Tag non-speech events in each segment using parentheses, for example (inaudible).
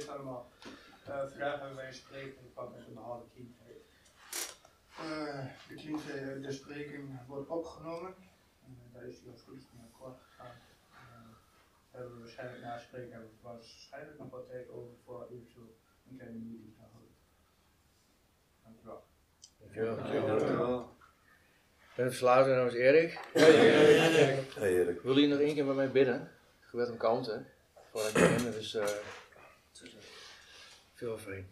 dit allemaal. Uh, vandaag hebben wij een spreking van met een behalve kindheid. Uh, de, kindheid, de spreking wordt opgenomen. Uh, daar is hij al goed mee kort gegaan. hebben we waarschijnlijk na spreken hebben we waarschijnlijk nog wat tijd over voor eventueel een kleine meeting te houden. Dankjewel. Dankjewel. Dankjewel. Ben het verslaafd namens Erik. Hey Erik. Wil je nog één keer met mij bidden? Gebed om kanten. Voordat ik begin, dus uh, veel fijn.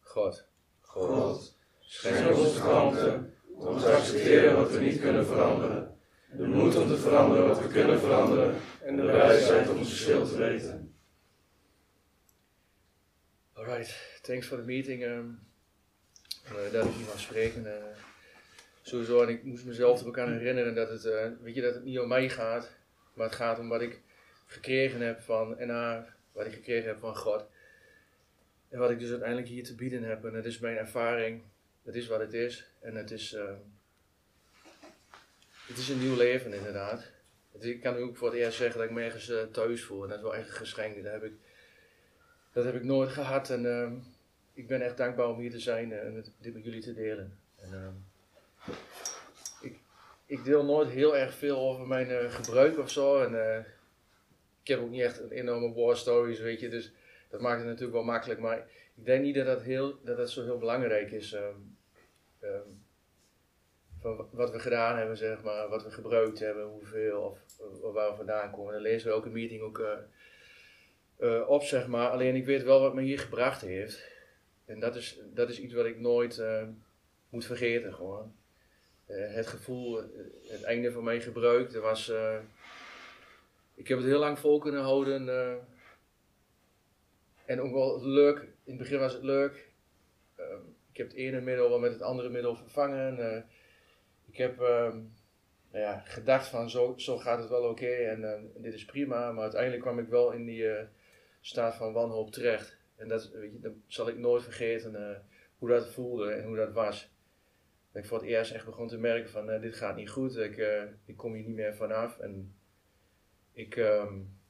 God. God. Schenk ons kalmte om te accepteren wat we niet kunnen veranderen. De moed om te veranderen wat we kunnen veranderen. En de wijsheid om het verschil te weten. Alright, thanks for the meeting. Um, uh, dat ik hier mag spreken. Uh, sowieso, en ik moest mezelf er ook aan herinneren dat het, uh, weet je, dat het niet om mij gaat, maar het gaat om wat ik gekregen heb van NA, wat ik gekregen heb van God. En wat ik dus uiteindelijk hier te bieden heb. En dat is mijn ervaring het is wat het is. En het is, uh, het is een nieuw leven inderdaad. Ik kan ook voor het eerst zeggen dat ik me ergens thuis voel. Dat is wel echt een geschenk. Dat heb ik, dat heb ik nooit gehad. En uh, ik ben echt dankbaar om hier te zijn en dit met jullie te delen. En, ik, ik deel nooit heel erg veel over mijn gebruik of zo. En ik heb ook niet echt een enorme war stories, weet je. Dus dat maakt het natuurlijk wel makkelijk. Maar ik denk niet dat dat, heel, dat, dat zo heel belangrijk is. Um, van wat we gedaan hebben, zeg maar, wat we gebruikt hebben, hoeveel of, of waar we vandaan komen. Dan lezen we elke meeting ook uh, op, zeg maar. Alleen ik weet wel wat me hier gebracht heeft. En dat is, dat is iets wat ik nooit uh, moet vergeten, gewoon. het gevoel, het einde van mijn gebruik, dat was. ik heb het heel lang vol kunnen houden. en ook wel leuk in het begin was het leuk. Ehm, ik heb het ene middel wel met het andere middel vervangen. Ik heb uh, nou ja, gedacht van zo, zo gaat het wel oké en, dit is prima. Maar uiteindelijk kwam ik wel in die eh, staat van wanhoop terecht. En dat, weet je, dat zal ik nooit vergeten hoe dat voelde en hoe dat was. Dat ik voor het eerst echt begon te merken van dit gaat niet goed. Ik, ik kom hier niet meer vanaf. En ik... Um,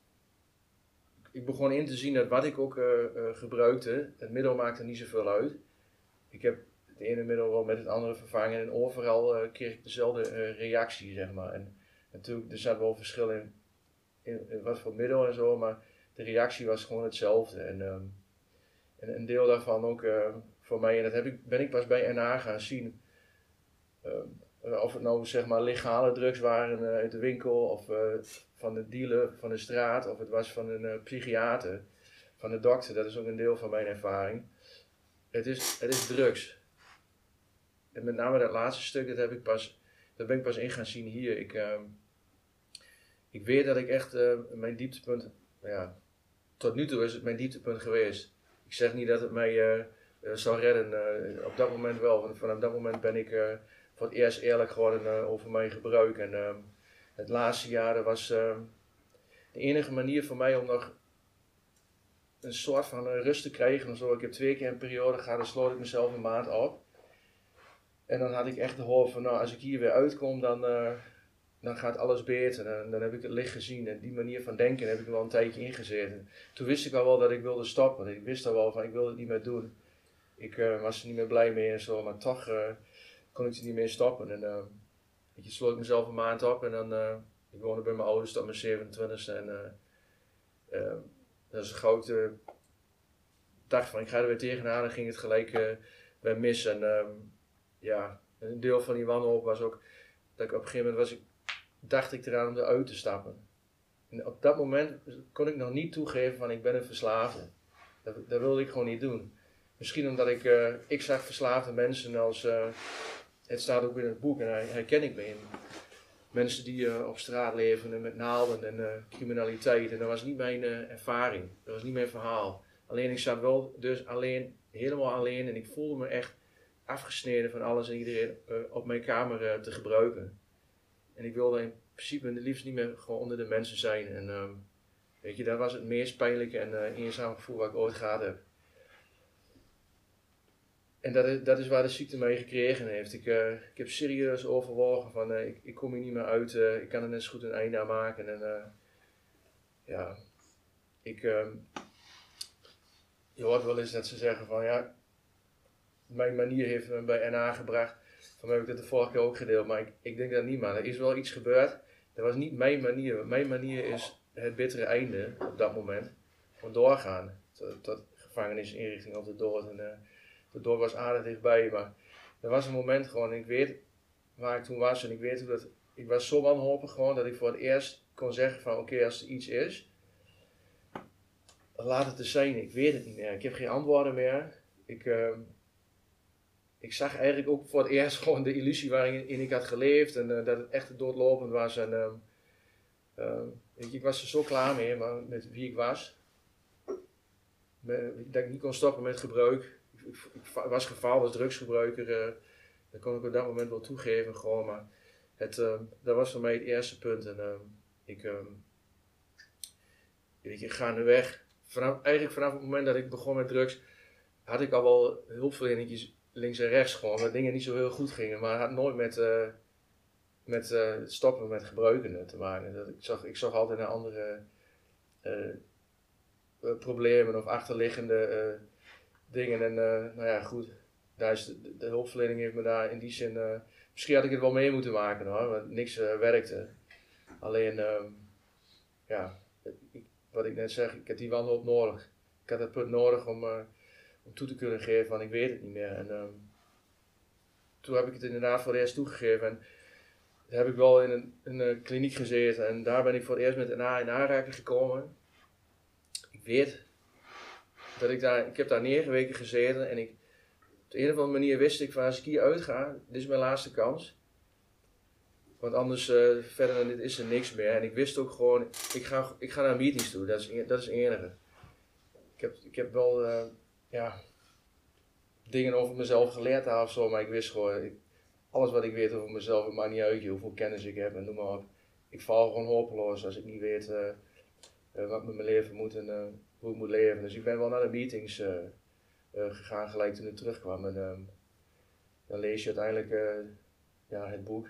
ik begon in te zien dat wat ik ook gebruikte, het middel maakte niet zoveel uit. Ik heb het ene middel wel met het andere vervangen en overal kreeg ik dezelfde reactie, zeg maar. En natuurlijk, er zat wel verschil in, in, wat voor middel en zo, maar de reactie was gewoon hetzelfde. En, en een deel daarvan ook voor mij, en dat heb ik, ben ik pas bij NA gaan zien. Um, of het nou zeg maar legale drugs waren uit de winkel of van de dealer van de straat of het was van een psychiater, van de dokter. Dat is ook een deel van mijn ervaring. Het is, het is drugs. En met name dat laatste stuk, dat, heb ik pas, dat ben ik pas in gaan zien hier. Ik, uh, ik weet dat ik echt mijn dieptepunt, ja, tot nu toe is het mijn dieptepunt geweest. Ik zeg niet dat het mij uh, zou redden, op dat moment wel. Want vanaf dat moment ben ik voor het eerst eerlijk geworden over mijn gebruik. En ehm, het laatste jaar was uh, de enige manier voor mij om nog een soort van rust te krijgen. Zo. Ik heb twee keer een periode gehad, dan sloot ik mezelf een maand op. En dan had ik echt de hoop van, nou, als ik hier weer uitkom, dan, dan gaat alles beter. En dan heb ik het licht gezien. En die manier van denken heb ik wel een tijdje ingezeten. Toen wist ik al wel dat ik wilde stoppen. Ik wist al wel van, ik wilde het niet meer doen. Ik uh, was er niet meer blij mee en zo, maar toch uh, kon ik er niet meer stoppen. En, uh, je, sloot ik mezelf een maand op en dan, ik woonde bij mijn ouders tot mijn 27ste en dat is een grote dacht van ik ga er weer tegenaan en ging het gelijk bij mis. En um, ja, een deel van die wanhoop was ook dat ik op een gegeven moment was ik, dacht ik eraan om eruit te stappen. En op dat moment kon ik nog niet toegeven van ik ben een verslaafde. Dat, dat wilde ik gewoon niet doen. Misschien omdat ik, ik zag verslaafde mensen als het staat ook in het boek en daar herken ik me in. Mensen die uh, op straat leven met naalden en criminaliteit. En dat was niet mijn ervaring. Dat was niet mijn verhaal. Alleen ik zat wel dus alleen, helemaal alleen. En ik voelde me echt afgesneden van alles en iedereen op mijn kamer te gebruiken. En ik wilde in principe liefst niet meer gewoon onder de mensen zijn. En um, Weet je, dat was het meest pijnlijke en uh, gevoel wat ik ooit gehad heb. En dat is, dat is waar de ziekte mij gekregen heeft. Ik, uh, ik heb serieus overwogen van uh, ik, ik kom hier niet meer uit, ik kan er net zo goed een einde aan maken. En ja, ik, je hoort wel eens dat ze zeggen van ja, mijn manier heeft me bij NA gebracht. Mij heb ik dat de vorige keer ook gedeeld, maar ik, ik denk dat niet maar. Er is wel iets gebeurd. Dat was niet mijn manier. Mijn manier is het bittere einde op dat moment. Gewoon doorgaan. Tot, tot gevangenisinrichting op de dood. En uh, de dood was aardig dichtbij. Maar er was een moment gewoon. Ik weet waar ik toen was. En ik weet hoe dat. Ik was zo wanhopig gewoon dat ik voor het eerst kon zeggen van oké, als er iets is. Laat het er zijn. Ik weet het niet meer. Ik heb geen antwoorden meer. Ik, uh, ik zag eigenlijk ook voor het eerst (laughs) gewoon de illusie waarin ik had geleefd. En uh, dat het echt doodlopend was. En uh, uh, ik was er zo klaar mee maar met wie ik was. Met, dat ik niet kon stoppen met gebruik. Ik, was gefaald als drugsgebruiker. Uh, dat kon ik op dat moment wel toegeven. Gewoon, maar het, uh, dat was voor mij het eerste punt. En ik, um, weet ga nu weg. Vanaf, eigenlijk vanaf het moment dat ik begon met drugs, had ik al wel hulpverleningjes links en rechts gewoon. Waar dingen niet zo heel goed gingen. Maar het had nooit met met uh, stoppen met gebruiken te maken. Dat ik, zag, ik zag altijd naar andere uh, problemen of achterliggende dingen. En nou ja, goed, daar is de, de, hulpverlening heeft me daar in die zin. misschien had ik het wel mee moeten maken hoor, want niks werkte. Alleen, ehm, ja, wat ik net zeg, ik heb die wanhoop nodig. Ik had dat punt nodig om toe te kunnen geven van ik weet het niet meer. En um, toen heb ik het inderdaad voor de eerst toegegeven. En, heb ik wel in een, kliniek gezeten en daar ben ik voor het eerst met een A in aanraking gekomen. Ik weet dat ik daar, ik heb daar negen weken gezeten en ik, op de een of andere manier wist ik van als ik hier uitga, dit is mijn laatste kans. Want anders, uh, verder dan dit is er niks meer. En ik wist ook gewoon, ik ga, ik ga naar meetings toe, dat is, dat is het enige. Ik heb, ik heb wel, uh, ja, dingen over mezelf geleerd daar of zo, maar ik wist gewoon, ik, alles wat ik weet over mezelf, het maakt niet uit hoeveel kennis ik heb en noem maar op. Ik val gewoon hopeloos als ik niet weet uh, uh, wat met mijn leven moet en uh, hoe ik moet leven. Dus ik ben wel naar de meetings gegaan gelijk toen ik terugkwam. En um, dan lees je uiteindelijk ja, het boek.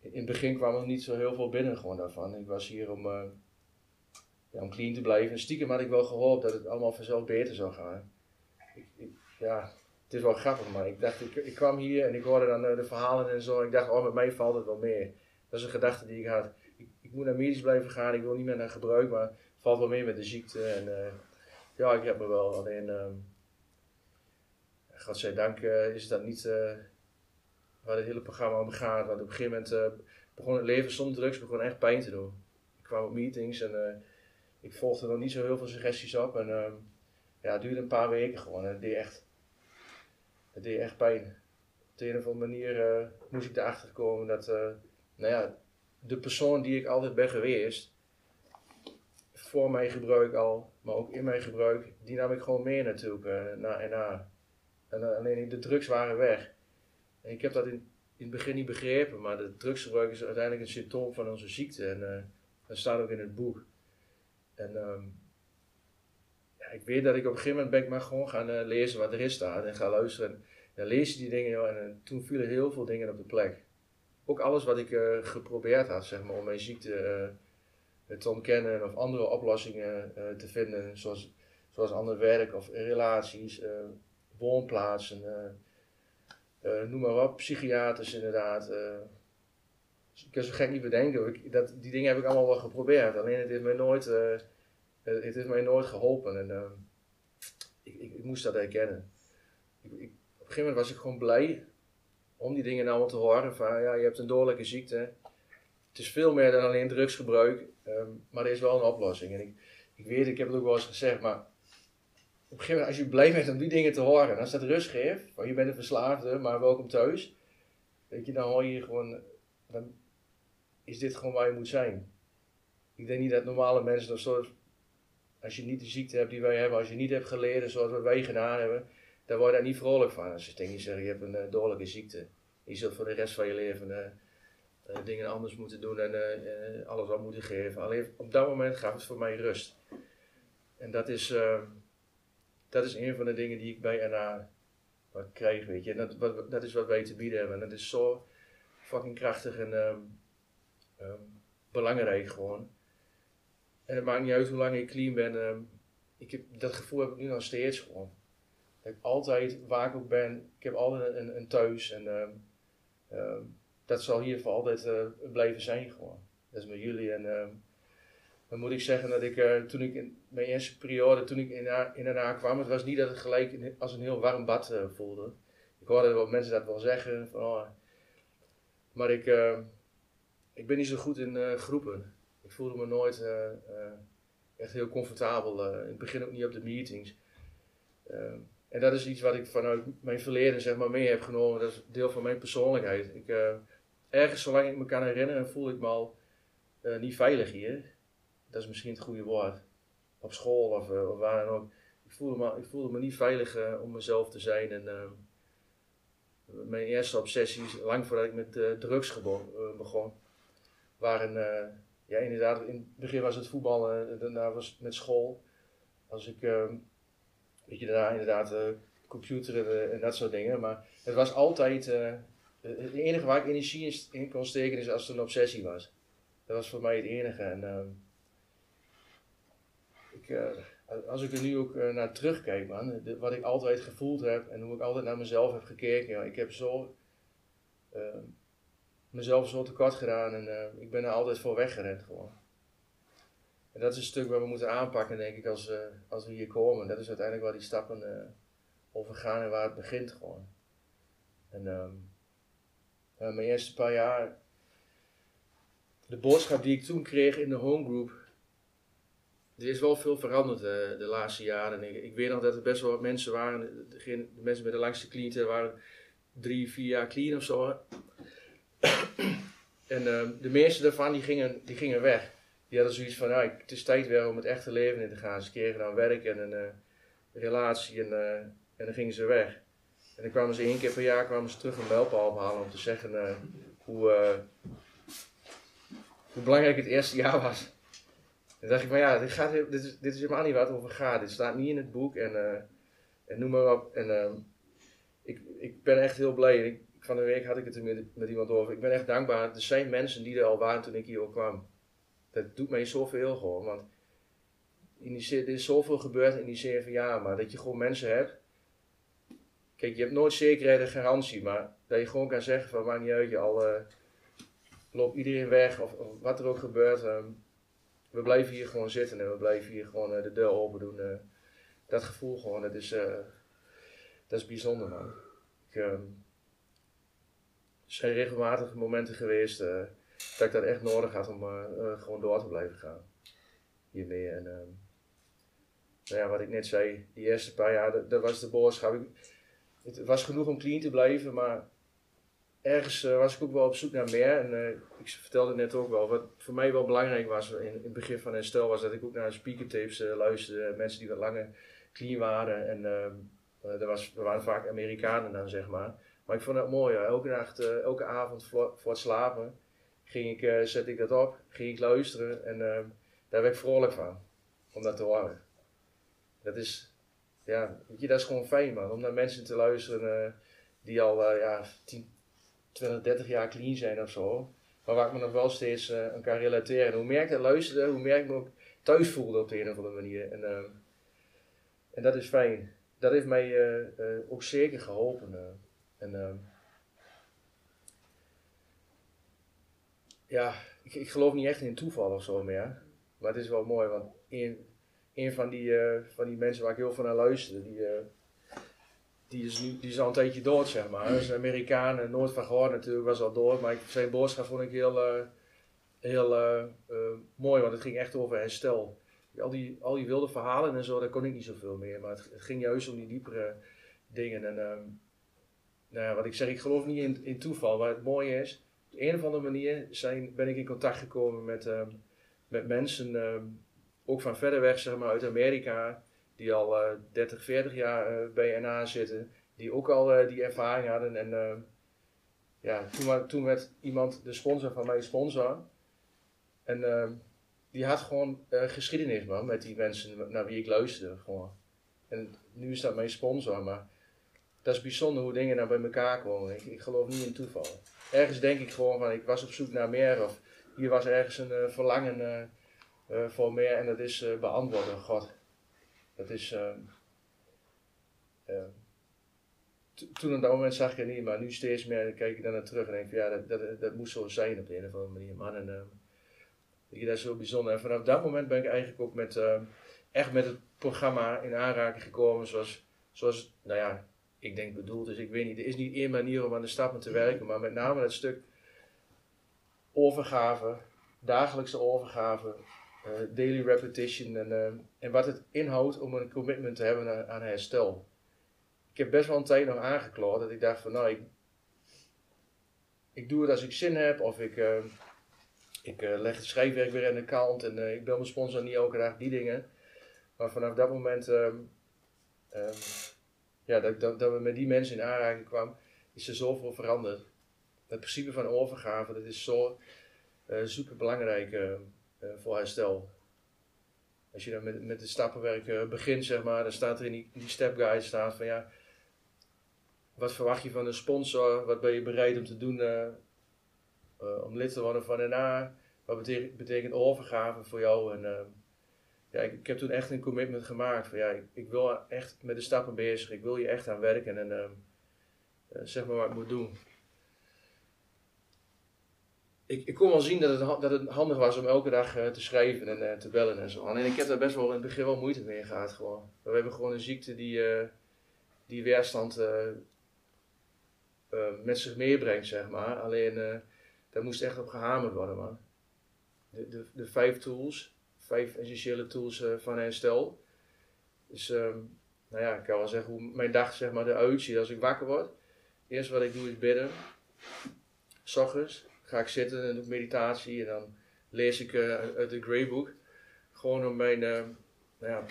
In het begin kwam er niet zo heel veel binnen gewoon daarvan. Ik was hier om, om clean te blijven. En stiekem had ik wel gehoopt dat het allemaal vanzelf beter zou gaan. Ik, ja, het is wel grappig, maar ik dacht, ik, ik kwam hier en ik hoorde dan uh, de verhalen en zo. Ik dacht, oh, met mij valt het wel meer. Dat is een gedachte die ik had. Ik, ik moet naar medisch blijven gaan, ik wil niet meer naar gebruik, maar het valt wel meer met de ziekte. En uh, ja, ik heb me wel alleen, um, godzijdank uh, is dat niet waar het hele programma om gaat. Want op een gegeven moment begon het leven zonder drugs begon echt pijn te doen. Ik kwam op meetings en ik volgde dan niet zo heel veel suggesties op. En ehm, ja, het duurde een paar weken gewoon. En het deed echt het deed echt pijn. Op de een of andere manier uh, moest ik erachter komen dat, uh, nou ja, de persoon die ik altijd ben geweest, voor mijn gebruik al, maar ook in mijn gebruik, die nam ik gewoon mee natuurlijk uh, naar NA. En alleen de drugs waren weg. En ik heb dat in, in het begin niet begrepen, maar de drugsgebruik is uiteindelijk een symptoom van onze ziekte. En dat staat ook in het boek. En um, ik weet dat ik op een gegeven moment ben ik maar gewoon gaan uh, lezen wat erin staat en gaan luisteren. En dan lees je die dingen joh, en, en, toen vielen heel veel dingen op de plek. Ook alles wat ik uh, geprobeerd had, zeg maar, om mijn ziekte te ontkennen of andere oplossingen te vinden, zoals, zoals ander werk of relaties, woonplaatsen, noem maar op, psychiaters inderdaad. Ik kan zo gek niet bedenken, dat, die dingen heb ik allemaal wel geprobeerd, alleen het heeft mij nooit het, het heeft mij nooit geholpen en uh, ik, ik, ik, moest dat herkennen. Ik, op een gegeven moment was ik gewoon blij om die dingen allemaal te horen. Van ja, je hebt een dodelijke ziekte. Het is veel meer dan alleen drugsgebruik, um, maar er is wel een oplossing. En ik, ik weet, ik heb het ook wel eens gezegd, maar op een gegeven moment, als je blij bent om die dingen te horen, als dat rust geeft, van je bent een verslaafde, maar welkom thuis, weet je, dan hoor je gewoon, dan is dit gewoon waar je moet zijn. Ik denk niet dat normale mensen nog soort als je niet de ziekte hebt die wij hebben, als je niet hebt geleden zoals wij gedaan hebben, dan word je daar niet vrolijk van. Als je tegen je zeggen, je hebt een uh, dodelijke ziekte. Je zult voor de rest van je leven uh, eh, dingen anders moeten doen en eh, eh, alles op moeten geven. Alleen op dat moment gaf het voor mij rust. En dat is, dat is een van de dingen die ik bij NA wat kreeg, weet je. En dat, wat, dat is wat wij te bieden hebben. En dat is zo fucking krachtig en ehm, ehm, belangrijk gewoon. En het maakt niet uit hoe lang ik clean ben. ehm, ik heb, dat gevoel heb ik nu nog steeds gewoon. Dat ik altijd, waar ik ook ben, ik heb altijd een, een thuis. En ehm, dat zal hier voor altijd eh, blijven zijn gewoon. Dat is met jullie. En dan moet ik zeggen dat ik, eh, toen ik in mijn eerste periode, toen ik in, in kwam, het was niet dat het gelijk als een heel warm bad eh, voelde. Ik hoorde wel mensen dat wel zeggen. Van, oh, maar ik, ik ben niet zo goed in eh, groepen. Ik voelde me nooit eh, eh, echt heel comfortabel. in het begin ook niet op de meetings. Ehm, en dat is iets wat ik vanuit mijn verleden zeg maar, mee heb genomen. Dat is deel van mijn persoonlijkheid. Ik, ergens, zolang ik me kan herinneren, voel ik me al niet veilig hier. Dat is misschien het goede woord. Op school of, waar dan ook. Ik voelde me, ik voelde me niet veilig om mezelf te zijn. En, ehm, mijn eerste obsessies, lang voordat ik met drugs begon, waren, eh, ja inderdaad, in het begin was het voetbal, eh, daarna was het met school. Als ik, ehm, weet je, daarna inderdaad eh computer en, dat soort dingen. Maar het was altijd, het enige waar ik energie in, kon steken is als het een obsessie was. Dat was voor mij het enige. En, ehm, ik, als ik er nu ook naar terugkijk, man, wat ik altijd gevoeld heb en hoe ik altijd naar mezelf heb gekeken. ja, ik heb zo eh, mezelf zo tekort gedaan en eh, ik ben er altijd voor weggerend gewoon. En dat is een stuk wat we moeten aanpakken, denk ik, als, eh, als we hier komen. Dat is uiteindelijk waar die stappen eh, over gaan en waar het begint gewoon. En ehm, mijn eerste paar jaar, de boodschap die ik toen kreeg in de homegroup, er is wel veel veranderd de laatste jaren. En ik, weet nog dat er best wel wat mensen waren, degene, de mensen met de langste clean waren drie, vier jaar clean of zo. (coughs) en ehm, de meeste daarvan die gingen, die gingen weg. Die hadden zoiets van, ja, het is tijd weer om het echte leven in te gaan. Ze kregen dan werk en een eh, relatie en, eh, en dan gingen ze weg. En dan kwamen ze één keer per jaar kwamen ze terug een mijlpaal ophalen om te zeggen eh, hoe, hoe belangrijk het eerste (laughs) jaar was. En dan dacht ik, maar ja, dit, gaat, dit, is, dit is helemaal niet waar het over gaat. Dit staat niet in het boek en, en noem maar op. En ehm, ik, ik ben echt heel blij. Ik, van de week had ik het er met, iemand over. Ik ben echt dankbaar. Er zijn mensen die er al waren toen ik hier ook kwam. Dat doet mij zoveel gewoon. Want in die, er is zoveel gebeurd in die zeven jaar. Maar dat je gewoon mensen hebt. Kijk, je hebt nooit zekerheid en garantie. Maar dat je gewoon kan zeggen van maakt niet uit. Je al eh, loopt iedereen weg. Of, of wat er ook gebeurt. ehm, we blijven hier gewoon zitten. En we blijven hier gewoon eh, de deur open doen. eh. dat gevoel gewoon. Dat is, dat is bijzonder man. Ik, ehm, zijn regelmatig momenten geweest eh, dat ik dat echt nodig had om eh, eh, gewoon door te blijven gaan. Hiermee. En ehm, nou ja, wat ik net zei, die eerste paar jaar, dat, was de boodschap. Ik, het was genoeg om clean te blijven, maar ergens was ik ook wel op zoek naar meer. En ik vertelde net ook wel, wat voor mij wel belangrijk was in, het begin van herstel, was dat ik ook naar speakertapes eh, luisterde. Mensen die wat langer clean waren. En ehm, er, was, er waren vaak Amerikanen dan, zeg maar. Maar ik vond het mooi. Elke nacht, eh, elke avond voor, voor het slapen ging ik, eh, zette ik dat op, ging ik luisteren en ehm, daar werd ik vrolijk van. Om dat te horen. Dat is, ja, weet je, dat is gewoon fijn man. Om naar mensen te luisteren eh, die al ja, 10, 20, 30 jaar clean zijn of zo. Maar waar ik me nog wel steeds eh, aan kan relateren. En hoe meer ik dat luisterde, hoe meer ik me ook thuis voelde op de een of andere manier. En, ehm, en dat is fijn. Dat heeft mij ook zeker geholpen. Eh. En ehm, ja, ik, ik geloof niet echt in toeval of zo meer. Maar het is wel mooi, want een, van, die, eh, van die mensen waar ik heel veel naar luisterde, die, eh, die, is nu, die is al een tijdje dood, zeg maar. Dat is een Amerikaan, en nooit van gehoord natuurlijk, was al dood. Maar zijn boodschap vond ik heel, eh, heel eh, eh, mooi, want het ging echt over herstel. Al die, al die wilde verhalen en zo, daar kon ik niet zoveel meer. Maar het, het ging juist om die diepere dingen. En ehm, nou ja, wat ik zeg, ik geloof niet in, in toeval. Maar het mooie is, op een of andere manier zijn, ben ik in contact gekomen met, ehm, met mensen, ehm, ook van verder weg, zeg maar, uit Amerika, die al eh 30, 40 jaar eh, bij NA zitten, die ook al eh, die ervaring hadden. En ehm, ja, toen, toen werd iemand de sponsor van mijn sponsor. En die had gewoon eh, geschiedenis man, met die mensen naar wie ik luisterde. Gewoon. En nu is dat mijn sponsor, maar dat is bijzonder hoe dingen nou bij elkaar komen. Ik, ik geloof niet in toeval. Ergens denk ik gewoon van, ik was op zoek naar meer of hier was ergens een eh, verlangen eh, eh, voor meer en dat is beantwoord God. Dat is, to- toen op dat moment zag ik het niet, maar nu steeds meer kijk ik daar naar terug en denk van ja, dat, dat, dat moest zo zijn op de een of andere manier, man. En, dat is heel bijzonder. En vanaf dat moment ben ik eigenlijk ook met, echt met het programma in aanraking gekomen zoals, zoals, nou ja, ik denk bedoeld is. Ik weet niet, er is niet één manier om aan de stappen te werken, maar met name het stuk overgave, dagelijkse overgave, eh, daily repetition en, ehm, en wat het inhoudt om een commitment te hebben aan, aan herstel. Ik heb best wel een tijd nog aangeklaard dat ik dacht van nou, ik, ik doe het als ik zin heb of ik, eh, ik eh, leg het schrijfwerk weer aan de kant en eh, ik bel mijn sponsor niet elke dag, die dingen. Maar vanaf dat moment, ehm, ehm, ja, dat, dat, dat we met die mensen in aanraking kwamen, is er zoveel veranderd. Het principe van overgave, dat is zo eh super belangrijk eh, eh, voor herstel. Als je dan met, met het stappenwerk begint, zeg maar, dan staat er in die, step guide staat van ja, wat verwacht je van een sponsor? Wat ben je bereid om te doen om lid te worden van NA? Wat betekent, overgave voor jou? En, ja, ik, heb toen echt een commitment gemaakt van ja, ik, ik wil echt met de stappen bezig. Ik wil hier echt aan werken en eh, eh, zeg maar wat ik moet doen. Ik, ik kon wel zien dat het, dat het handig was om elke dag eh, te schrijven en eh, te bellen en zo. En ik heb daar best wel in het begin wel moeite mee gehad gewoon. We hebben gewoon een ziekte die, die weerstand met zich meebrengt, zeg maar. Alleen, daar moest echt op gehamerd worden, man. De, de, de vijf tools, vijf essentiële tools eh, van herstel. Dus, ehm, nou ja, ik kan wel zeggen hoe mijn dag zeg maar, eruit ziet als ik wakker word. Eerst wat ik doe is bidden. S ochtends ga ik zitten en doe ik meditatie en dan lees ik eh, uit het Greybook. Gewoon om mijn, eh, nou ja,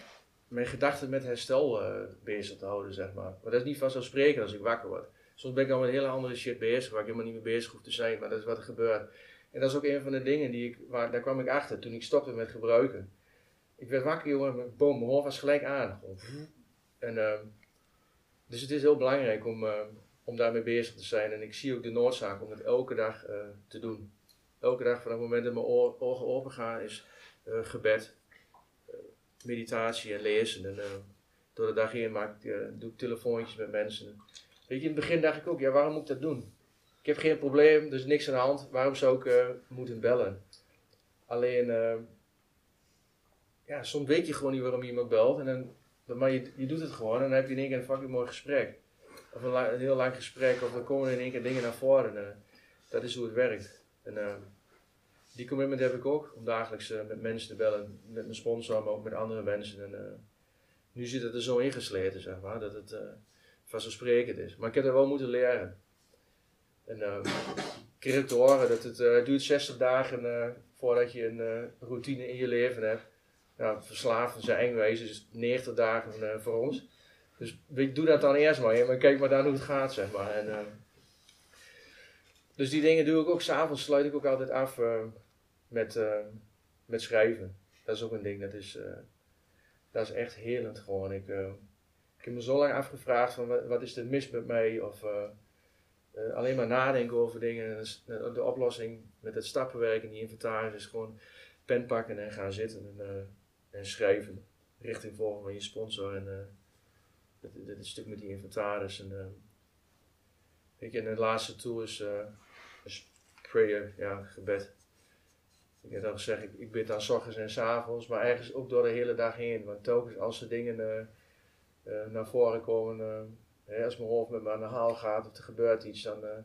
mijn gedachten met herstel eh, bezig te houden, zeg maar. Maar dat is niet vanzelfsprekend als ik wakker word. Soms ben ik al met hele andere shit bezig, waar ik helemaal niet mee bezig hoef te zijn, maar dat is wat er gebeurt. En dat is ook een van de dingen die ik, waar, daar kwam ik achter toen ik stopte met gebruiken. Ik werd wakker, jongen, boom, mijn hoofd was gelijk aan. En, ehm, dus het is heel belangrijk om, ehm, om daarmee bezig te zijn. En ik zie ook de noodzaak om het elke dag eh, te doen. Elke dag vanaf het moment dat mijn ogen open gaan is eh, gebed, eh, meditatie en lezen. En, eh, door de dag heen maak ik, doe ik telefoontjes met mensen. Weet je, in het begin dacht ik ook, ja, waarom moet ik dat doen? Ik heb geen probleem, is niks aan de hand. Waarom zou ik eh, moeten bellen? Alleen, eh, ja, soms weet je gewoon niet waarom iemand belt. En dan, maar je, je doet het gewoon en dan heb je in één keer een fucking mooi gesprek. Of een, heel lang gesprek, of dan komen er in één keer dingen naar voren. En, eh, dat is hoe het werkt. En, die commitment heb ik ook, om dagelijks met mensen te bellen. Met mijn sponsor, maar ook met andere mensen. En, nu zit het er zo ingesleten, zeg maar, dat het vanzelfsprekend is. Maar ik heb er wel moeten leren. En ik kreeg te horen dat het eh, duurt 60 dagen eh, voordat je een eh, routine in je leven hebt. Nou, verslaafd zijn eigenwijze is 90 dagen voor ons. Dus weet- doe dat dan eerst maar, maar kijk maar dan hoe het gaat, zeg maar. En, dus die dingen doe ik ook, s'avonds sluit ik ook altijd af met, met schrijven. Dat is ook een ding, dat is, dat is echt helend gewoon. Ik, ik heb me zo lang afgevraagd van wat, wat is er mis met mij of eh, alleen maar nadenken over dingen. Is- eh, de oplossing met het stappenwerk en die inventaris is gewoon pen pakken en gaan zitten en, eh, en schrijven. Richting volgen van je sponsor en dit, stuk met die inventaris. En, je, en de laatste tool is, is prayer, ja, gebed. Ik heb al gezegd, ik, ik bid dan ochtends en s avonds, maar ergens ook door de hele dag heen. Want telkens als er dingen naar voren komen, als mijn hoofd met me aan de haal gaat of er gebeurt iets, dan, eh,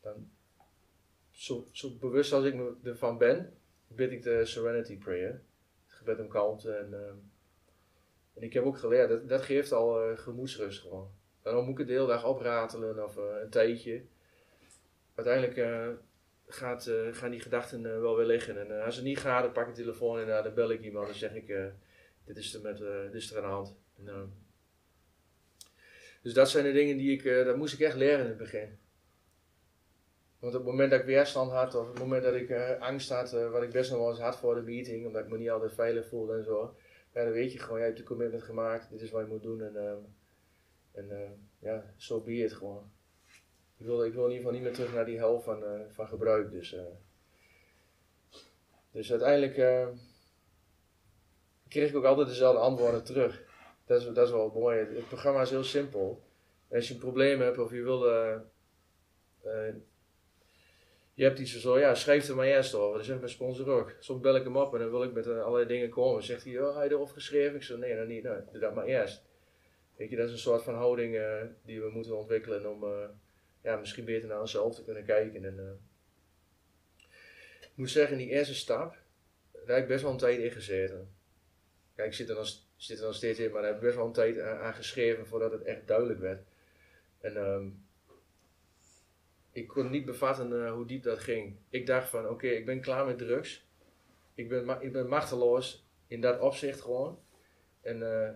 dan zo, zo bewust als ik me ervan ben, bid ik de Serenity Prayer. Het gebed om kalmte. En, eh, en ik heb ook geleerd, dat, dat geeft al eh, gemoedsrust gewoon. Dan moet ik het de hele dag opratelen of eh, een tijdje. Uiteindelijk gaat, gaan die gedachten wel weer liggen. En als het niet gaat, dan pak ik de telefoon en dan bel ik iemand en zeg ik, dit, is er met, dit is er aan de hand. En, eh, dus dat zijn de dingen die ik, eh, dat moest ik echt leren in het begin. Want op het moment dat ik weerstand had, of op het moment dat ik eh, angst had, eh, wat ik best nog wel eens had voor de meeting, omdat ik me niet altijd veilig voelde en zo. Dan weet je gewoon, jij hebt de commitment gemaakt, dit is wat je moet doen en, ehm, en ja, zo so gewoon. Ik wil, ik wil in ieder geval niet meer terug naar die hel van, van gebruik. Dus, dus uiteindelijk kreeg ik ook altijd dezelfde antwoorden terug. Dat is, wel mooi. Het, programma is heel simpel. Als je een probleem hebt of je wil. eh, eh, je hebt iets zo, ja, schrijf er maar eerst over. Dat zegt mijn sponsor ook. Soms bel ik hem op en dan wil ik met eh, allerlei dingen komen. Zegt hij, oh, je erover geschreven? Ik zeg, nee, nog niet. Nou, doe dat maar eerst. Weet je, dat is een soort van houding die we moeten ontwikkelen om ja, misschien beter naar onszelf te kunnen kijken. En, ik moet zeggen, die eerste stap, daar heb ik best wel een tijd in gezeten. Kijk, ik zit er nog, zit er nog steeds in, maar daar heb ik best wel een tijd aan, geschreven voordat het echt duidelijk werd. En ehm, ik kon niet bevatten eh, hoe diep dat ging. Ik dacht van, oké, ik ben klaar met drugs. Ik ben, ik ben machteloos in dat opzicht gewoon. En eh,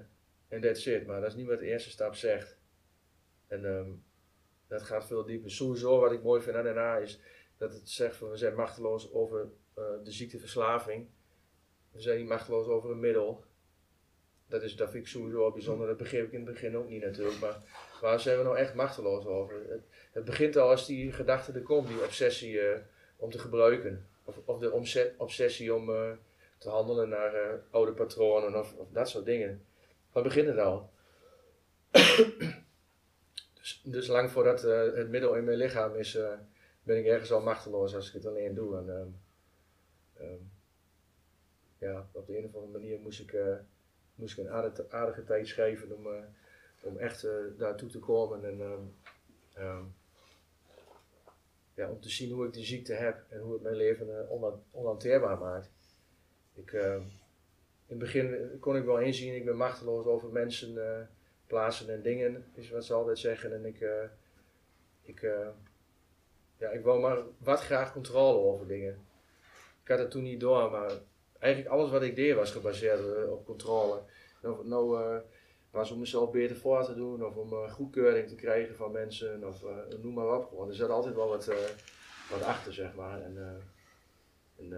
en that's it. Maar dat is niet wat de eerste stap zegt. En ehm, dat gaat veel dieper. Sowieso wat ik mooi vind aan daarna is dat het zegt van we zijn machteloos over eh, de ziekteverslaving. We zijn niet machteloos over een middel. Dat, is, dat vind ik sowieso wel bijzonder. Dat begreep ik in het begin ook niet natuurlijk. Maar waar zijn we nou echt machteloos over? Het, begint al als die gedachte er komt, die obsessie eh, om te gebruiken. Of, of de omzet, obsessie om eh, te handelen naar eh, oude patronen of, of dat soort dingen. Waar begint het al? (coughs) dus, dus lang voordat het middel in mijn lichaam is, ben ik ergens al machteloos als ik het alleen doe. En, ehm, ehm, ja, op de een of andere manier moest ik, moest ik een aardige, aardige tijd schrijven om, eh, om echt eh, daartoe te komen. En, ehm, ehm, ja, om te zien hoe ik die ziekte heb en hoe het mijn leven eh, onha- onhanteerbaar maakt. Ik, ehm, in het begin kon ik wel inzien, ik ben machteloos over mensen, plaatsen en dingen, is wat ze altijd zeggen. En ik, ik, ja, ik wou maar wat graag controle over dingen. Ik had het toen niet door, maar eigenlijk alles wat ik deed was gebaseerd eh, op controle. Het nou eh, was om mezelf beter voor te doen, of om eh, goedkeuring te krijgen van mensen, of noem maar op. Gewoon. Er zat altijd wel wat, wat achter, zeg maar. En, en,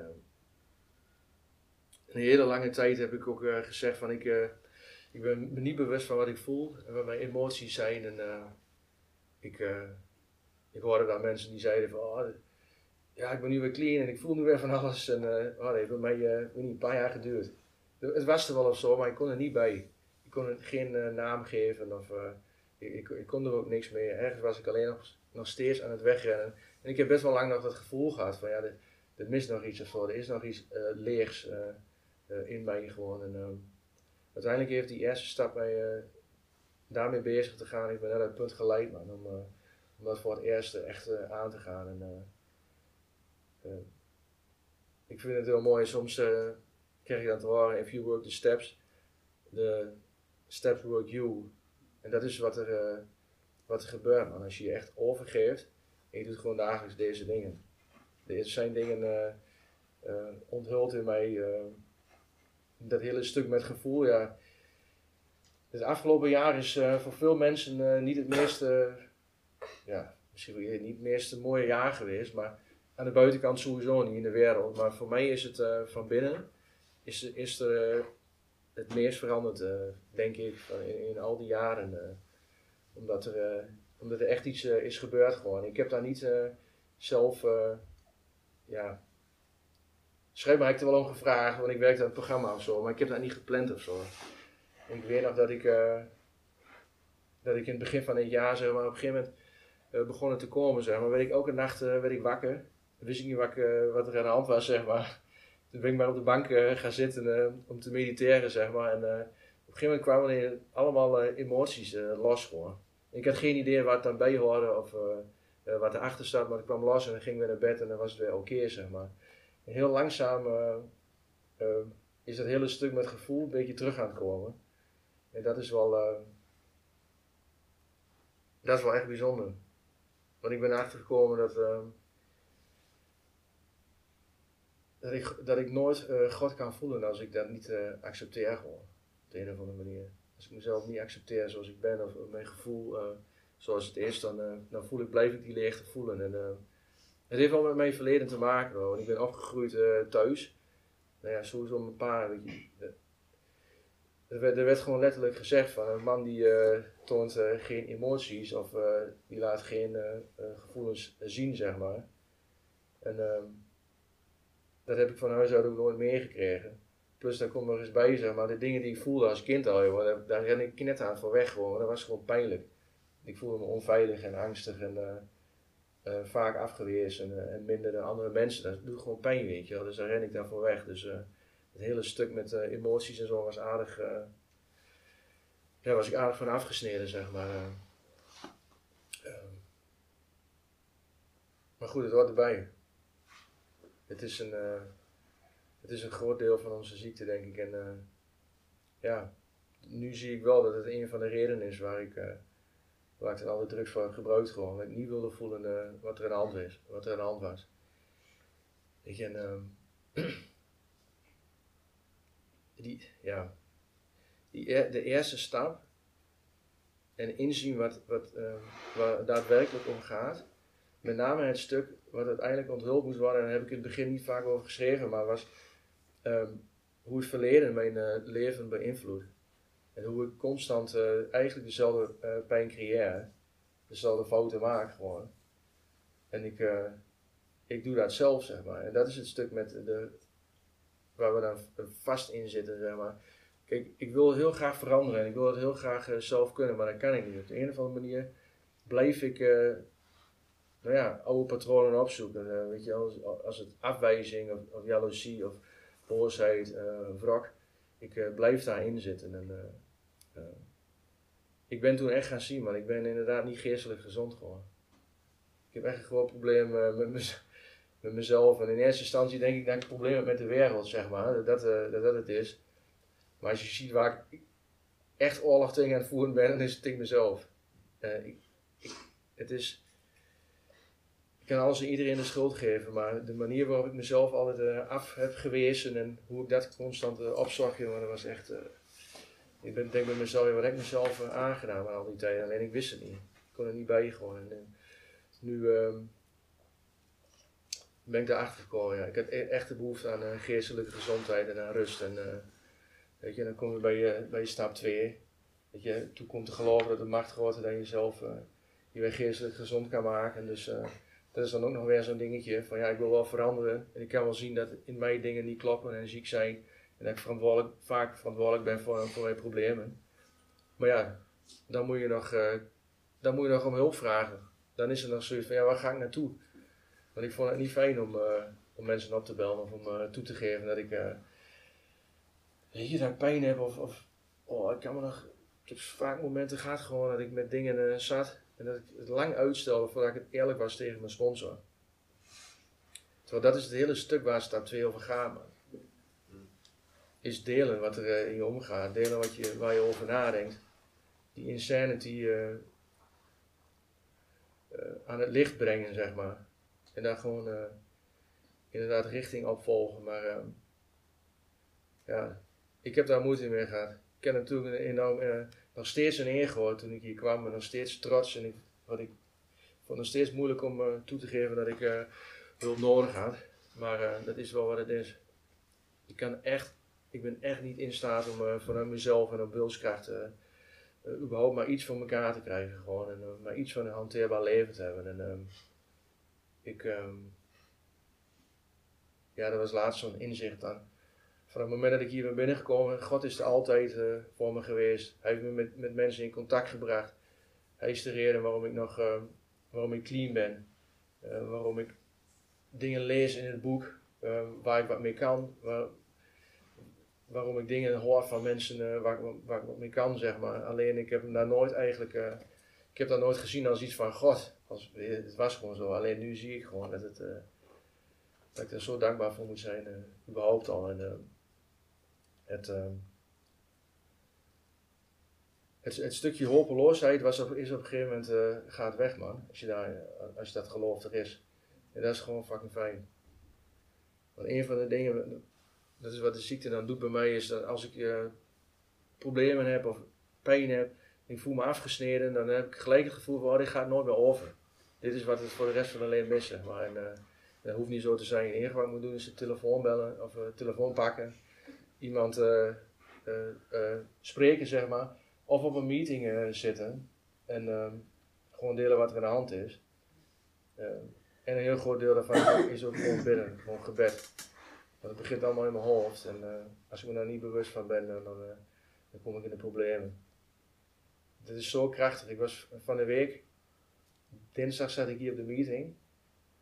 een hele lange tijd heb ik ook gezegd van ik, ik ben me niet bewust van wat ik voel en wat mijn emoties zijn. En ik, ik hoorde dan mensen die zeiden van oh, ja, ik ben nu weer clean en ik voel nu weer van alles. En eh, oh, dat heeft bij mij eh, een paar jaar geduurd. Het was er wel of zo, maar ik kon er niet bij. Ik kon er geen eh, naam geven of ik, ik, ik kon er ook niks mee. Ergens was ik alleen nog, nog steeds aan het wegrennen. En ik heb best wel lang nog dat gevoel gehad van ja, er, mist nog iets of zo. Er is nog iets leegs in mij gewoon. En, ehm, uiteindelijk heeft die eerste stap mij daarmee bezig te gaan. Ik ben naar dat punt geleid man, om, om dat voor het eerste echt aan te gaan. En, ik vind het heel mooi, soms eh, krijg je dan te horen, if you work the steps, the steps work you. En dat is wat er, eh, wat er gebeurt. Als je je echt overgeeft en je doet gewoon dagelijks deze dingen. Er zijn dingen eh, eh, onthuld in mij. eh, dat hele stuk met gevoel, ja. Het afgelopen jaar is eh, voor veel mensen eh, niet het meest, eh, ja, misschien niet het meest mooie jaar geweest, maar aan de buitenkant sowieso niet in de wereld. Maar voor mij is het eh, van binnen, is, is er eh, het meest veranderd, eh, denk ik, van in, al die jaren. omdat, er, omdat er echt iets is gebeurd gewoon. Ik heb daar niet zelf, ja, schrijfbaar heb ik er wel om gevraagd, want ik werkte aan het programma of zo, maar ik heb dat niet gepland of zo. Ik weet nog dat ik, dat ik in het begin van het jaar, zeg maar, op een gegeven moment begon het te komen, zeg maar. Werd ik elke nacht eh, werd ik wakker. Wist ik niet eh, wat er aan de hand was, zeg maar. Toen ben ik maar op de bank eh, gaan zitten eh, om te mediteren, zeg maar. En op een gegeven moment kwamen er allemaal emoties los gewoon. Ik had geen idee wat dan bij hoorde of wat erachter staat, maar ik kwam los en dan ging weer naar bed en dan was het weer oké, zeg maar. Heel langzaam is dat hele stuk met gevoel een beetje terug aan het komen. En dat is wel, dat is wel echt bijzonder. Want ik ben erachter gekomen dat, dat, ik, dat ik nooit eh, God kan voelen als ik dat niet eh, accepteer gewoon. Op de een of andere manier. Als ik mezelf niet accepteer zoals ik ben of mijn gevoel eh, zoals het is, dan, dan voel ik, blijf ik die leegte voelen. En, Het heeft wel met mijn verleden te maken hoor. Ik ben opgegroeid thuis. Nou ja, sowieso mijn pa. Er, werd, er werd gewoon letterlijk gezegd van een man die toont geen emoties of die laat geen gevoelens zien, zeg maar. En ehm, dat heb ik van huis ook nooit meegekregen. Plus daar komt nog eens bij, zeg maar, de dingen die ik voelde als kind al, daar, ren ik net aan voor weg gewoon. Dat was gewoon pijnlijk. Ik voelde me onveilig en angstig en eh, eh, vaak afgewezen eh, en minder dan andere mensen. Dat doet gewoon pijn, weet je wel. Dus daar ren ik daarvoor weg. Dus eh, het hele stuk met emoties en zo was aardig, ja, was ik aardig van afgesneden, zeg maar. eh. Ehm. maar goed, het hoort erbij. Het is een, eh, het is een groot deel van onze ziekte, denk ik. En eh, ja, nu zie ik wel dat het een van de redenen is waar ik, eh, waar ik dan alle drugs voor heb gebruikt. Gewoon. Ik niet wilde voelen wat er aan de hand is, wat er aan de hand was. Je, en ehm, (clears throat) die, ja, die, e- de eerste stap en inzien wat, wat, ehm, waar daadwerkelijk om gaat. Met name het stuk wat uiteindelijk onthuld moest worden, en daar heb ik in het begin niet vaak over geschreven, maar was ehm, hoe het verleden mijn eh, leven beïnvloedt. En hoe ik constant eh, eigenlijk dezelfde eh, pijn creëer, dezelfde fouten maak gewoon. En ik, ik doe dat zelf, zeg maar. En dat is het stuk met de, waar we dan vast in zitten, zeg maar. Kijk, ik wil heel graag veranderen en ik wil het heel graag zelf kunnen, maar dat kan ik niet. Op de een of andere manier blijf ik, nou ja, oude patronen opzoeken. Eh, weet je, als, als het afwijzing of, of jaloezie of boosheid, eh wrok, ik eh, blijf daarin zitten. En, ik ben toen echt gaan zien, man. Ik ben inderdaad niet geestelijk gezond geworden. Ik heb echt probleem eh, met, met mezelf. En in eerste instantie denk ik dat ik heb met de wereld, zeg maar. Dat dat, dat, dat het is. Maar als je ziet waar ik echt oorlog tegen aan het voeren ben, dan is het tegen mezelf. Ik, het is... Ik kan alles en iedereen de schuld geven, maar de manier waarop ik mezelf altijd eh, af heb gewezen en hoe ik dat constant uh, jongen, dat was echt... eh, ik ben, denk bij mezelf, wat heb ik mezelf aangedaan al die tijd, alleen ik wist het niet. Ik kon er niet bij gewoon. En, nu ehm, ben ik daarachter gekomen, ja. Ik had e- echt de behoefte aan geestelijke gezondheid en aan rust. En weet je, dan kom je bij je, bij stap 2. Weet je, toen komt te geloven dat het machtiger wordt dan jezelf je weer geestelijk gezond kan maken. En dus dat is dan ook nog weer zo'n dingetje van ja, ik wil wel veranderen. En ik kan wel zien dat in mij dingen niet kloppen en ziek zijn. En dat ik verantwoordelijk, vaak verantwoordelijk ben voor, voor mijn problemen. Maar ja, dan moet je nog, eh, dan moet je nog om hulp vragen. Dan is er nog zoiets van ja, waar ga ik naartoe? Want ik vond het niet fijn om, eh, om mensen op te bellen of om eh, toe te geven dat ik, weet je, dat pijn heb of, of oh, ik kan me nog, vaak momenten gehad gewoon dat ik met dingen zat en dat ik het lang uitstelde voordat ik het eerlijk was tegen mijn sponsor. Terwijl dat is het hele stuk waar 2 over gaat, man. Is delen wat er eh, in je omgaat, delen wat je, waar je over nadenkt. Die insanity eh, aan het licht brengen, zeg maar. En daar gewoon inderdaad richting op volgen. Maar ja, ik heb daar moeite mee gehad. Ik heb natuurlijk een enorm, nog steeds een eer gehoord toen ik hier kwam. En nog steeds trots. En ik, wat ik vond nog steeds moeilijk om eh, toe te geven dat ik eh, hulp nodig had. Maar eh, dat is wel wat het is. Ik, kan echt, ik ben echt niet in staat om vanuit mezelf en op wilskracht überhaupt maar iets voor elkaar te krijgen. Gewoon. En maar iets van een hanteerbaar leven te hebben. En, ehm, ik, ehm, ja, dat was laatst zo'n inzicht dan. Van het moment dat ik hier ben binnengekomen, God is er altijd eh, voor me geweest. Hij heeft me met, met mensen in contact gebracht. Hij is de reden waarom ik nog, eh, waarom ik clean ben. Eh, waarom ik dingen lees in het boek, waar ik wat mee kan. Waar, waarom ik dingen hoor van mensen waar, ik, waar ik wat mee kan, zeg maar. Alleen ik heb daar nooit eigenlijk, ik heb dat nooit gezien als iets van God. Als, het was gewoon zo. Alleen nu zie ik gewoon dat, het, dat ik er zo dankbaar voor moet zijn, überhaupt al. En, het, eh, het, stukje hopeloosheid was is op een gegeven moment, eh, gaat weg man. Als je, daar, eh, als je dat er is. En dat is gewoon fucking fijn. Want een van de dingen, dat is wat de ziekte dan doet bij mij, is dat als ik eh, problemen heb of pijn heb, en ik voel me afgesneden, dan heb ik gelijk het gevoel van, oh, dit gaat nooit meer over. Dit is wat het voor de rest van alleen missen. Maar en, eh, dat hoeft niet zo te zijn. Het enige wat ik moet doen is de telefoon bellen of uh, telefoon pakken. Iemand uh, spreken, zeg maar. Of op een meeting zitten. En ehm, gewoon delen wat er aan de hand is. En een heel groot deel daarvan (coughs) is ook gewoon bidden, gewoon gebed. Want het begint allemaal in mijn hoofd. En als ik me daar niet bewust van ben, dan, dan kom ik in de problemen. Het is zo krachtig. Ik was van de week, dinsdag zat ik hier op de meeting.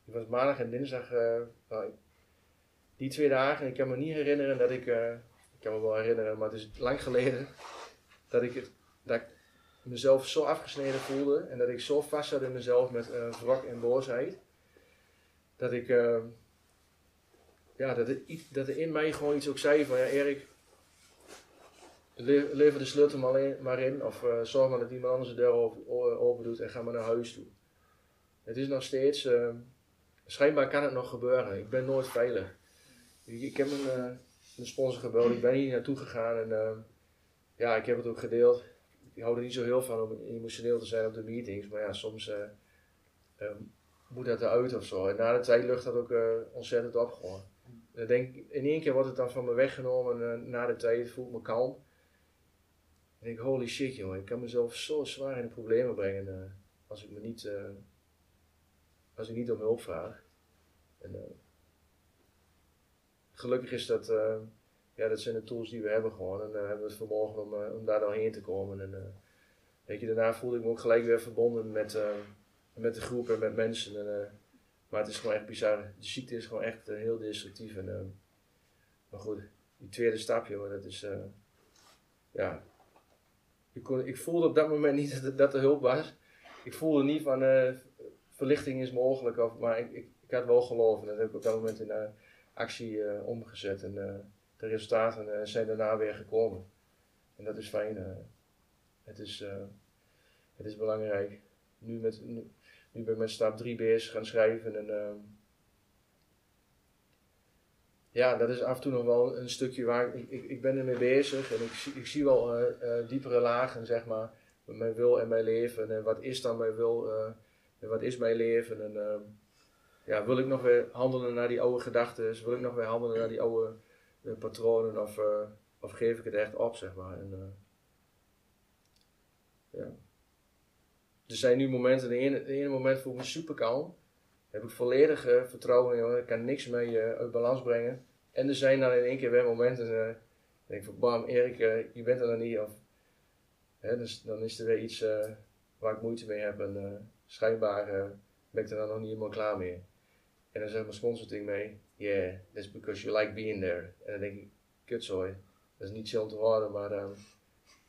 Ik was maandag en dinsdag, uh, die twee dagen. Ik kan me niet herinneren dat ik, uh, ik kan me wel herinneren, maar het is lang geleden, (laughs) dat ik, dat ik mezelf zo afgesneden voelde en dat ik zo vast zat in mezelf met uh, wrok en boosheid. Dat ik, ja, dat, dat er in mij gewoon iets ook zei van, ja Erik, lever de sleutel maar in, maar in of zorg maar dat iemand anders de deur open doet en ga maar naar huis toe. Het is nog steeds, schijnbaar kan het nog gebeuren. Ik ben nooit veilig. Ik, heb een, uh, sponsor gebeld, ik ben hier naartoe gegaan en ja, ik heb het ook gedeeld. Ik hou er niet zo heel van om emotioneel te zijn op de meetings, maar ja, soms um, moet dat eruit of zo. En na de tijd lucht dat ook ontzettend op gewoon. Ik denk, in één keer wordt het dan van me weggenomen na de tijd, voel ik me kalm. En ik holy shit joh, ik kan mezelf zo zwaar in de problemen brengen als ik me niet, als ik niet om hulp vraag. En, gelukkig is dat, ja, dat zijn de tools die we hebben gewoon. En hebben we het vermogen om, om daar doorheen te komen. En weet je, daarna voelde ik me ook gelijk weer verbonden met, met de groep en met mensen. En, maar het is gewoon echt bizar. De ziekte is gewoon echt heel destructief. En, maar goed, die tweede stap joh, dat is, ja, ik, kon, ik voelde op dat moment niet (laughs) dat, dat er hulp was. Ik voelde niet van verlichting is mogelijk, of, maar ik, ik, ik, had wel geloof en dat heb ik op dat moment in actie uh, omgezet. En de resultaten zijn daarna weer gekomen. En dat is fijn. het, is, het is belangrijk. Nu, met, nu, ben ik met stap 3 bezig gaan schrijven en ehm, ja, dat is af en toe nog wel een stukje waar ik, ik, ik ben ermee bezig en ik, zie, ik zie wel diepere lagen, zeg maar, met mijn wil en mijn leven. En wat is dan mijn wil en wat is mijn leven? En ehm, ja, wil ik nog weer handelen naar die oude gedachten? Wil ik nog weer handelen naar die oude patronen? Of, of geef ik het echt op, zeg maar? En, ja. Er zijn nu momenten, de ene, ene moment voel ik me super kalm heb ik volledig vertrouwen in, ik kan niks mee uit balans brengen. En er zijn dan in één keer weer momenten, denk ik van bam, Erik, je bent er dan niet. Of, hè, dan is er weer iets waar ik moeite mee heb en schijnbaar ben ik er dan nog niet helemaal klaar mee. En zegt mijn sponsor tegen mij, yeah, that's because you like being there. En dan denk ik, kutzooi, dat is niet chill te horen, maar um,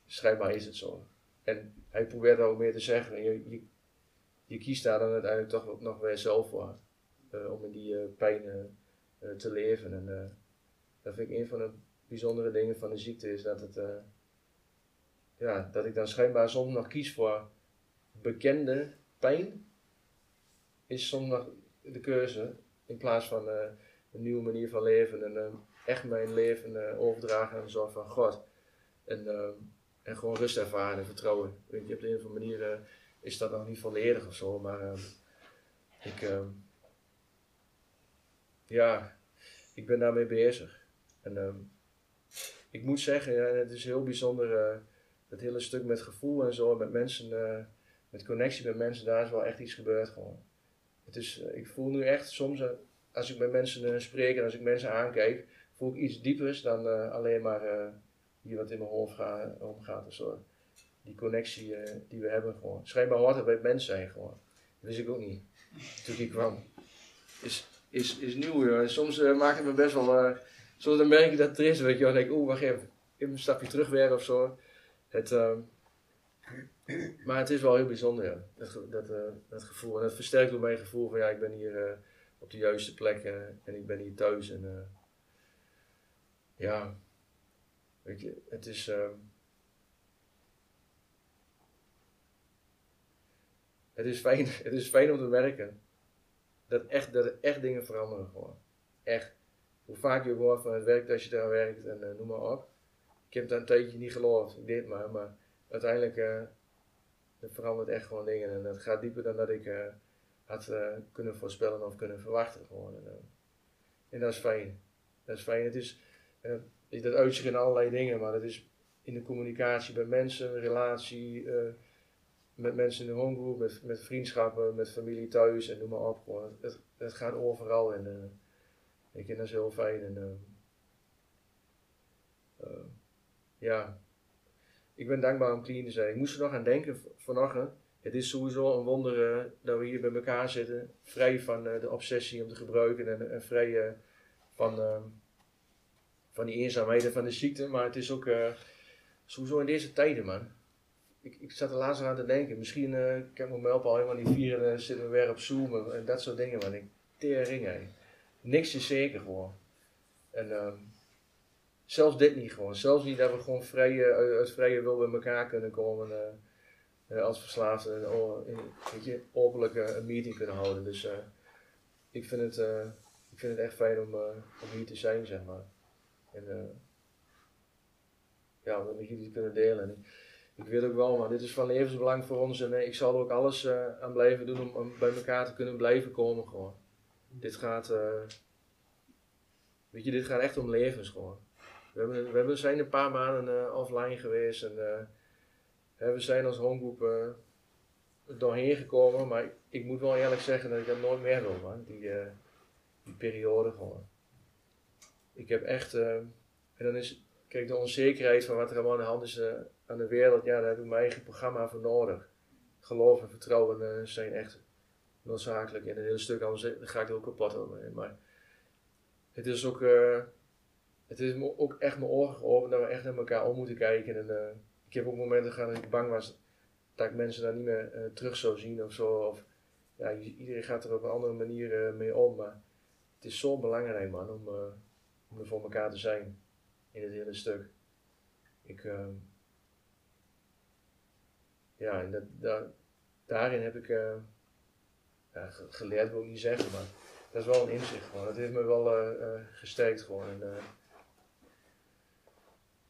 schijnbaar is het zo. En hij probeert ook meer te zeggen, je, je je kiest daar dan uiteindelijk toch nog weer zelf voor. Uh, om in die uh, pijn uh, te leven. En dat vind ik een van de bijzondere dingen van de ziekte is dat het ja, dat ik dan schijnbaar soms nog kies voor bekende pijn, is soms nog de keuze in plaats van een nieuwe manier van leven en echt mijn leven overdragen aan de zorg van God. En, en gewoon rust ervaren en vertrouwen. Je, op de een of andere manier is dat nog niet volledig of zo, maar ik, ja, ik ben daarmee bezig. En ik moet zeggen, het is heel bijzonder, eh, dat hele stuk met gevoel en zo, met mensen, eh, met connectie met mensen, daar is wel echt iets gebeurd gewoon. Het is, ik voel nu echt soms, als ik met mensen spreek en als ik mensen aankijk, voel ik iets diepers dan alleen maar hier wat in mijn hoofd gaat, omgaat of zo die connectie uh, die we hebben gewoon. Schijnbaar hoort het bij mensen zijn gewoon. Dat wist ik ook niet. Toen ik kwam. Is, is, is nieuw. Joh. Soms uh, maakt het me best wel. Uh, soms dan merk ik dat er is. Weet je. Dan denk ik, oeh, wacht even. Een stapje terug weer of zo. Het, maar het is wel heel bijzonder, ja. dat, dat, dat gevoel. En dat versterkt ook mijn gevoel van ja, ik ben hier op de juiste plek en ik ben hier thuis. En ja, weet je, het is. het is fijn, (laughs) het is fijn om te merken dat, echt, dat er echt dingen veranderen gewoon. Echt. Hoe vaak je hoort van het werk dat je daar werkt en noem maar op. Ik heb dat een tijdje niet geloofd, ik deed maar, maar uiteindelijk het verandert echt gewoon dingen en het gaat dieper dan dat ik uh, had kunnen voorspellen of kunnen verwachten. Gewoon. En, en dat is fijn. Dat is fijn. Het is, dat uitzicht in allerlei dingen, maar het is in de communicatie bij mensen, relatie, met mensen in de homegroep, met, met vriendschappen, met familie thuis en noem maar op. Gewoon. Het, het gaat overal en ik vind dat heel fijn. En, ja, ik ben dankbaar om clean te zijn. Ik moest er nog aan denken vanochtend. Het is sowieso een wonder dat we hier bij elkaar zitten, vrij van de obsessie om te gebruiken en, en vrij van, van die eenzaamheid en van de ziekte. Maar het is ook sowieso in deze tijden, man ik, ik zat er laatst aan te denken, misschien kan ik me helpen al helemaal niet vieren en zitten we weer op Zoom en, dat soort dingen. Maar ik tering. Niks is zeker gewoon. En uh, zelfs dit niet gewoon. Zelfs niet dat we gewoon vrije, uit vrije wil bij elkaar kunnen komen uh, als verslaafden en oh, weet je, een meeting kunnen houden. Dus ik, vind het, ik vind het echt fijn om, hier te zijn, zeg maar. En ja, om met jullie te kunnen delen ik weet ook wel, maar dit is van levensbelang voor ons en eh, ik zal er ook alles aan blijven doen om, om, bij elkaar te kunnen blijven komen gewoon. Dit gaat, weet je, dit gaat echt om levens gewoon. We, we hebben, zijn een paar maanden offline geweest en we zijn als homegroep doorheen gekomen, maar ik, moet wel eerlijk zeggen dat ik dat nooit meer wil man, die, periode gewoon. Ik heb echt, en dan is, kijk de onzekerheid van wat er allemaal aan de hand is aan de wereld, ja, daar heb ik mijn eigen programma voor nodig. Geloof en vertrouwen zijn echt noodzakelijk. En een heel stuk anders ga ik heel kapot over. Maar het is ook, het is ook echt mijn ogen geopend dat we echt naar elkaar om moeten kijken. En, uh, ik heb ook momenten gehad dat ik bang was dat ik mensen daar niet meer terug zou zien of zo. Of, ja, iedereen gaat er op een andere manier mee om. Maar het is zo belangrijk, man, om, om er voor elkaar te zijn in het hele stuk. Ik, ja, en dat, daarin heb ik geleerd, wil ik niet zeggen, maar dat is wel een inzicht gewoon. Dat heeft me wel uh, gesterkt gewoon. En,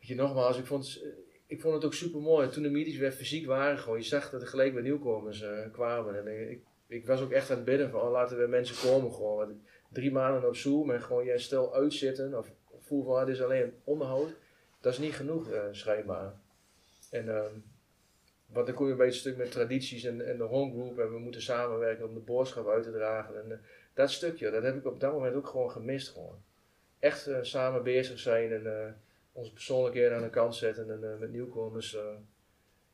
je, nogmaals, ik vond, ik vond het ook super mooi. Toen de meetings weer fysiek waren, gewoon, je zag dat er gelijk weer nieuwkomers kwamen. En ik, ik was ook echt aan het bidden van, oh, laten we mensen komen gewoon. Drie maanden op Zoom en gewoon jij stel uitzitten of voel van, ah, dit is alleen onderhoud. Dat is niet genoeg, schijnbaar. En ehm, want dan kom je een stuk met tradities en, en de homegroep en we moeten samenwerken om de boodschap uit te dragen. En uh, dat stukje, dat heb ik op dat moment ook gewoon gemist gewoon. Echt uh, samen bezig zijn en uh, onze persoonlijkheden aan de kant zetten en met nieuwkomers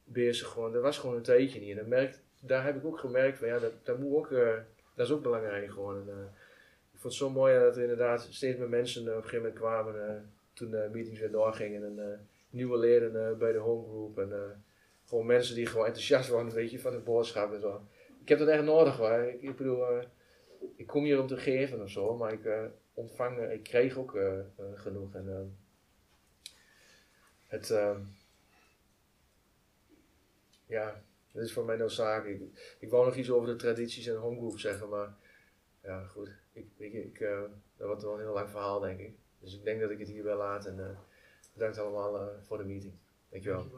bezig gewoon. Dat was gewoon een tijdje niet. En dat merkt, daar heb ik ook gemerkt van ja, dat, moet ook, dat is ook belangrijk gewoon. En, ik vond het zo mooi dat er inderdaad steeds meer mensen op een gegeven moment kwamen toen de meetings weer doorgingen en nieuwe leden bij de homegroep. En, gewoon mensen die gewoon enthousiast worden, weet je, van de boodschap en zo. Ik heb dat echt nodig hoor. Ik, bedoel, ik kom hier om te geven of zo, maar ik ontvang, ik kreeg ook genoeg. En het, ja, dat is voor mij noodzakelijk. Ik, ik wou nog iets over de tradities en homegroep zeggen, maar ja, goed. Ik, ik, ik, dat wordt wel een heel lang verhaal, denk ik. Dus ik denk dat ik het hier wel laat en bedankt allemaal voor de meeting. Dankjewel.